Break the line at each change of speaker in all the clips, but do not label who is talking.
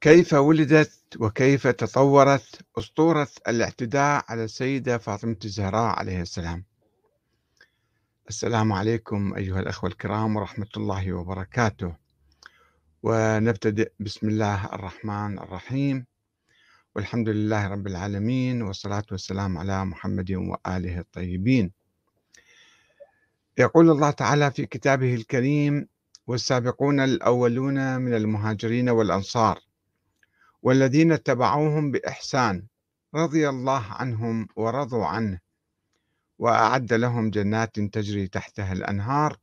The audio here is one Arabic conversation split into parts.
كيف ولدت وكيف تطورت أسطورة الاعتداء على السيدة فاطمة الزهراء عليه السلام؟ السلام عليكم أيها الأخوة الكرام ورحمة الله وبركاته. ونبتدئ بسم الله الرحمن الرحيم. والحمد لله رب العالمين والصلاة والسلام على محمد وآله الطيبين. يقول الله تعالى في كتابه الكريم والسابقون الأولون من المهاجرين والأنصار. والذين اتبعوهم بإحسان رضي الله عنهم ورضوا عنه. وأعد لهم جنات تجري تحتها الأنهار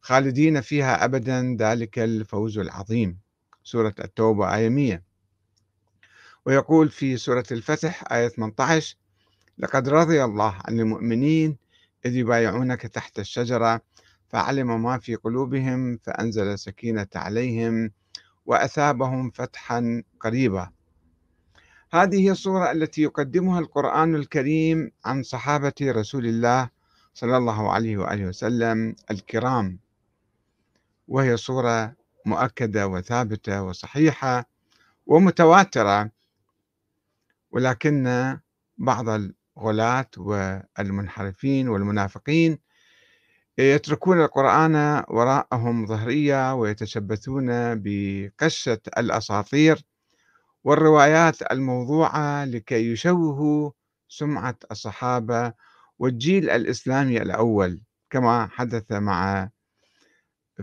خالدين فيها أبدا ذلك الفوز العظيم. سورة التوبة آية 100 ويقول في سورة الفتح آية 18 لقد رضي الله عن المؤمنين إذ يبايعونك تحت الشجرة فعلم ما في قلوبهم فأنزل سكينة عليهم وأثابهم فتحا قريبا. هذه هي الصورة التي يقدمها القرآن الكريم عن صحابة رسول الله صلى الله عليه وآله وسلم الكرام. وهي صورة مؤكدة وثابتة وصحيحة ومتواترة ولكن بعض الغلاة والمنحرفين والمنافقين يتركون القرآن وراءهم ظهرية ويتشبثون بقشة الأساطير والروايات الموضوعة لكي يشوهوا سمعة الصحابة والجيل الإسلامي الأول كما حدث مع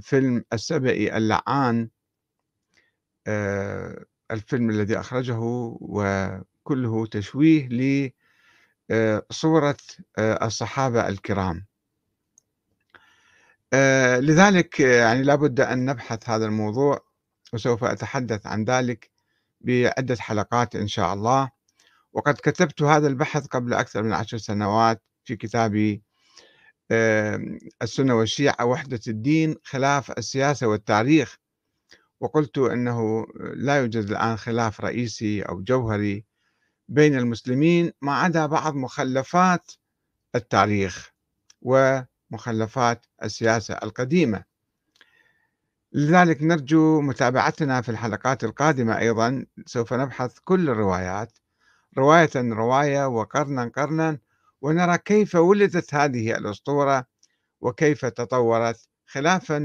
فيلم السبئي اللعان آه، الفيلم الذي أخرجه وكله تشويه لصورة آه، الصحابة الكرام. آه، لذلك يعني لابد أن نبحث هذا الموضوع وسوف أتحدث عن ذلك بعدة حلقات إن شاء الله. وقد كتبت هذا البحث قبل أكثر من عشر سنوات في كتابي السنة والشيعة وحدة الدين خلاف السياسة والتاريخ. وقلت أنه لا يوجد الآن خلاف رئيسي أو جوهري بين المسلمين ما عدا بعض مخلفات التاريخ. و مخلفات السياسة القديمة. لذلك نرجو متابعتنا في الحلقات القادمة أيضا. سوف نبحث كل الروايات رواية رواية وقرنا قرنا ونرى كيف ولدت هذه الأسطورة وكيف تطورت خلافا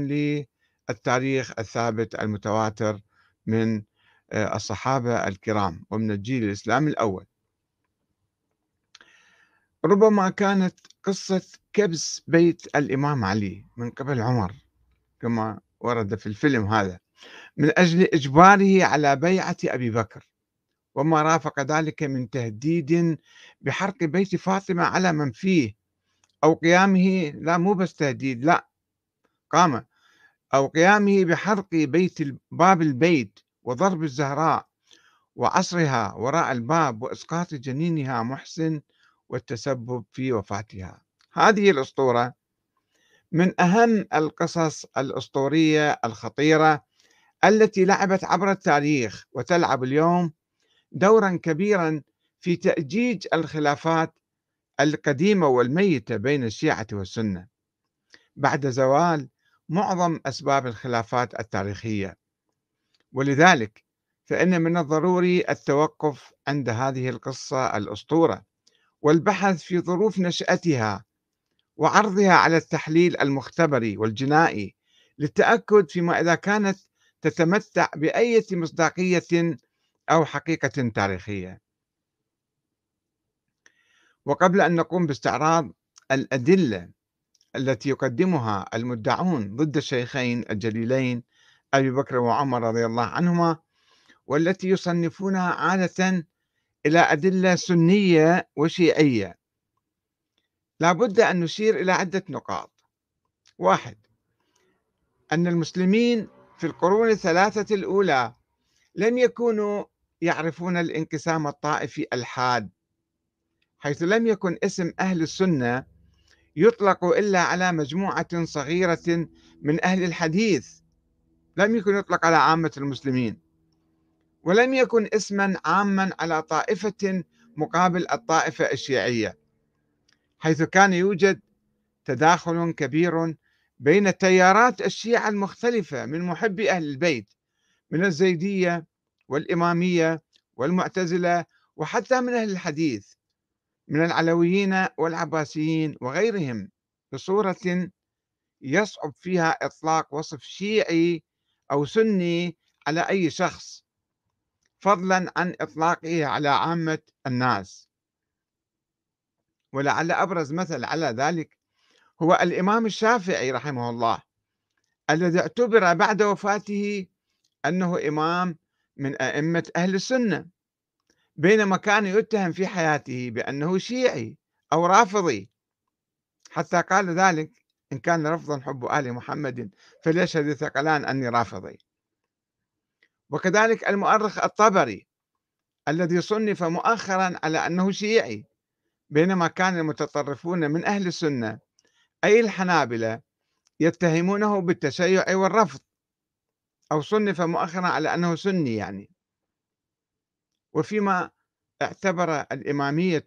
للتاريخ الثابت المتواتر من آه، الصحابة الكرام ومن الجيل الإسلامي الأول. ربما كانت قصة كبس بيت الإمام علي من قبل عمر كما ورد في الفيلم هذا من أجل إجباره على بيعة أبي بكر وما رافق ذلك من تهديد بحرق بيت فاطمة على من فيه أو قيامه لا مو بس تهديد لا قام أو قيامه بحرق بيت باب البيت وضرب الزهراء وعصرها وراء الباب وإسقاط جنينها محسن والتسبب في وفاتها. هذه الأسطورة من أهم القصص الأسطورية الخطيرة التي لعبت عبر التاريخ وتلعب اليوم دورا كبيرا في تأجيج الخلافات القديمة والميتة بين الشيعة والسنة. بعد زوال معظم أسباب الخلافات التاريخية. ولذلك فإن من الضروري التوقف عند هذه القصة الأسطورة. والبحث في ظروف نشأتها وعرضها على التحليل المختبري والجنائي للتأكد فيما إذا كانت تتمتع بأية مصداقية أو حقيقة تاريخية. وقبل أن نقوم باستعراض الأدلة التي يقدمها المدعون ضد الشيخين الجليلين أبي بكر وعمر رضي الله عنهما والتي يصنفونها عادة إلى أدلة سنية وشيعية. لابد أن نشير إلى عدة نقاط. واحد أن المسلمين في القرون الثلاثة الأولى لم يكونوا يعرفون الانقسام الطائفي الحاد حيث لم يكن اسم أهل السنة يطلق إلا على مجموعة صغيرة من أهل الحديث. لم يكن يطلق على عامة المسلمين. ولم يكن اسما عاما على طائفة مقابل الطائفة الشيعية حيث كان يوجد تداخل كبير بين تيارات الشيعة المختلفة من محبي أهل البيت من الزيدية والإمامية والمعتزلة وحتى من أهل الحديث من العلويين والعباسيين وغيرهم بصورة يصعب فيها إطلاق وصف شيعي أو سني على أي شخص. فضلا عن إطلاقه على عامة الناس. ولعل أبرز مثل على ذلك هو الإمام الشافعي رحمه الله الذي اعتبر بعد وفاته أنه إمام من أئمة أهل السنة بينما كان يتهم في حياته بأنه شيعي أو رافضي. حتى قال ذلك إن كان رفضا حب آل محمد فليشهد الثقلان أني رافضي. وكذلك المؤرخ الطبري الذي صنف مؤخرا على أنه شيعي بينما كان المتطرفون من أهل السنة أي الحنابلة يتهمونه بالتشيع والرفض أو صنف مؤخرا على أنه سني يعني. وفيما اعتبر الإمامية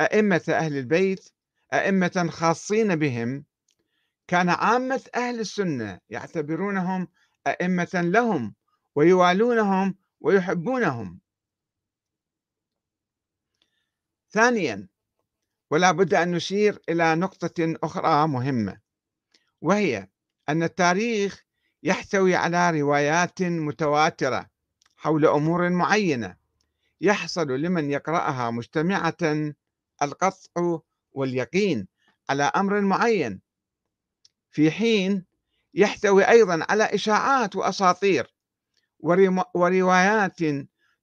أئمة أهل البيت أئمة خاصين بهم كان عامة أهل السنة يعتبرونهم أئمة لهم ويوالونهم ويحبونهم. ثانيا ولا بد أن نشير إلى نقطة أخرى مهمة وهي أن التاريخ يحتوي على روايات متواترة حول أمور معينة يحصل لمن يقرأها مجتمعة القطع واليقين على أمر معين. في حين يحتوي أيضا على إشاعات وأساطير وروايات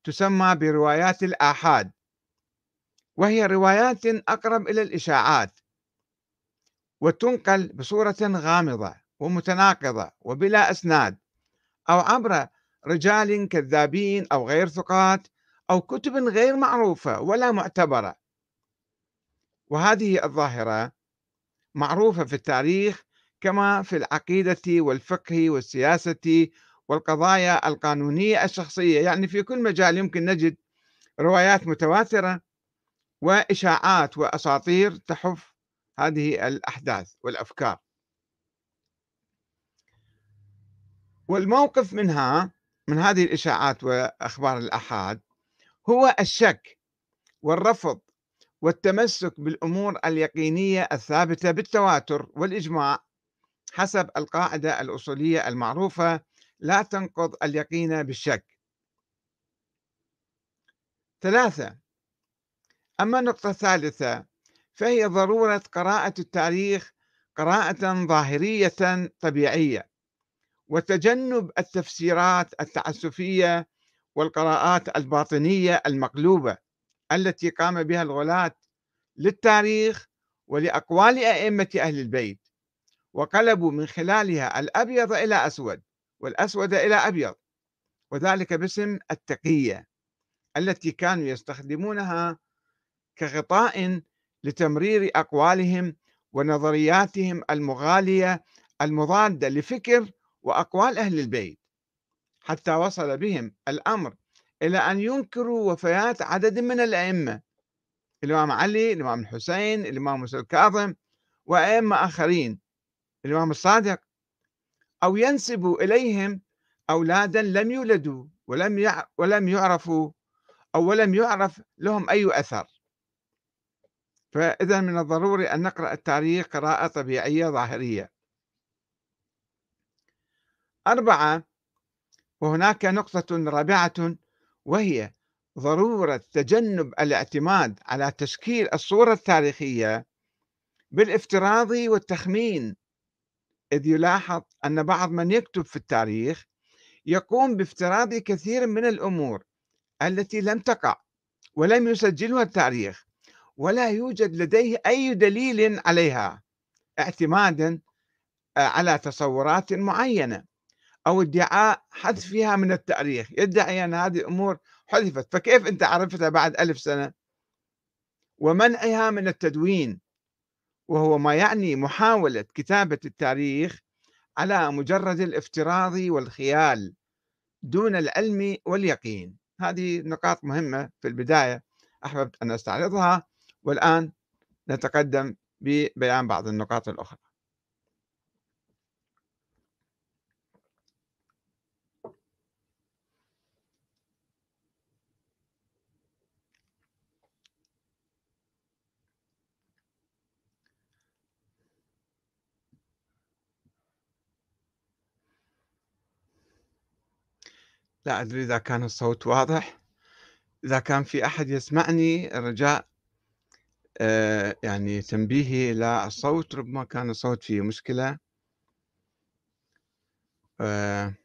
تسمى بروايات الآحاد وهي روايات أقرب إلى الإشاعات وتنقل بصورة غامضة ومتناقضة وبلا أسناد أو عبر رجال كذابين أو غير ثقات أو كتب غير معروفة ولا معتبرة. وهذه الظاهرة معروفة في التاريخ كما في العقيدة والفقه والسياسة والقضايا القانونية الشخصية. يعني في كل مجال يمكن نجد روايات متواترة وإشاعات وأساطير تحف هذه الأحداث والأفكار. والموقف منها من هذه الإشاعات وأخبار الأحاد هو الشك والرفض والتمسك بالأمور اليقينية الثابتة بالتواتر والإجماع حسب القاعدة الأصولية المعروفة لا تنقض اليقين بالشك. ثلاثة أما النقطة الثالثة فهي ضرورة قراءة التاريخ قراءة ظاهرية طبيعية وتجنب التفسيرات التعسفية والقراءات الباطنية المقلوبة التي قام بها الغلاة للتاريخ ولأقوال أئمة أهل البيت وقلبوا من خلالها الأبيض إلى أسود. والأسود إلى أبيض وذلك باسم التقية التي كانوا يستخدمونها كغطاء لتمرير أقوالهم ونظرياتهم المغالية المضادة لفكر وأقوال أهل البيت. حتى وصل بهم الأمر إلى أن ينكروا وفيات عدد من الأئمة الإمام علي الإمام الحسين الإمام موسى الكاظم وأئمة آخرين الإمام الصادق أو ينسبوا إليهم أولادا لم يولدوا ولم ولم يعرفوا أو ولم يعرف لهم أي أثر. فإذا من الضروري أن نقرأ التاريخ قراءة طبيعية ظاهرية. أربعة وهناك نقطة رابعة وهي ضرورة تجنب الاعتماد على تشكيل الصورة التاريخية بالافتراض والتخمين. إذ يلاحظ أن بعض من يكتب في التاريخ يقوم بافتراض كثير من الأمور التي لم تقع ولم يسجلها التاريخ ولا يوجد لديه أي دليل عليها اعتمادا آه، على تصورات معينة أو ادعاء حذفها من التاريخ يدعي أن هذه الأمور حذفت فكيف أنت عرفتها بعد ألف سنة؟ ومنعها من التدوين وهو ما يعني محاولة كتابة التاريخ على مجرد الافتراض والخيال دون العلم واليقين. هذه نقاط مهمة في البداية أحببت أن أستعرضها والآن نتقدم ببيان بعض النقاط الأخرى. لا أدري إذا كان الصوت واضح، إذا كان في أحد يسمعني رجاء آآ يعني تنبيهي إلى الصوت، ربما كان الصوت فيه مشكلة. آآ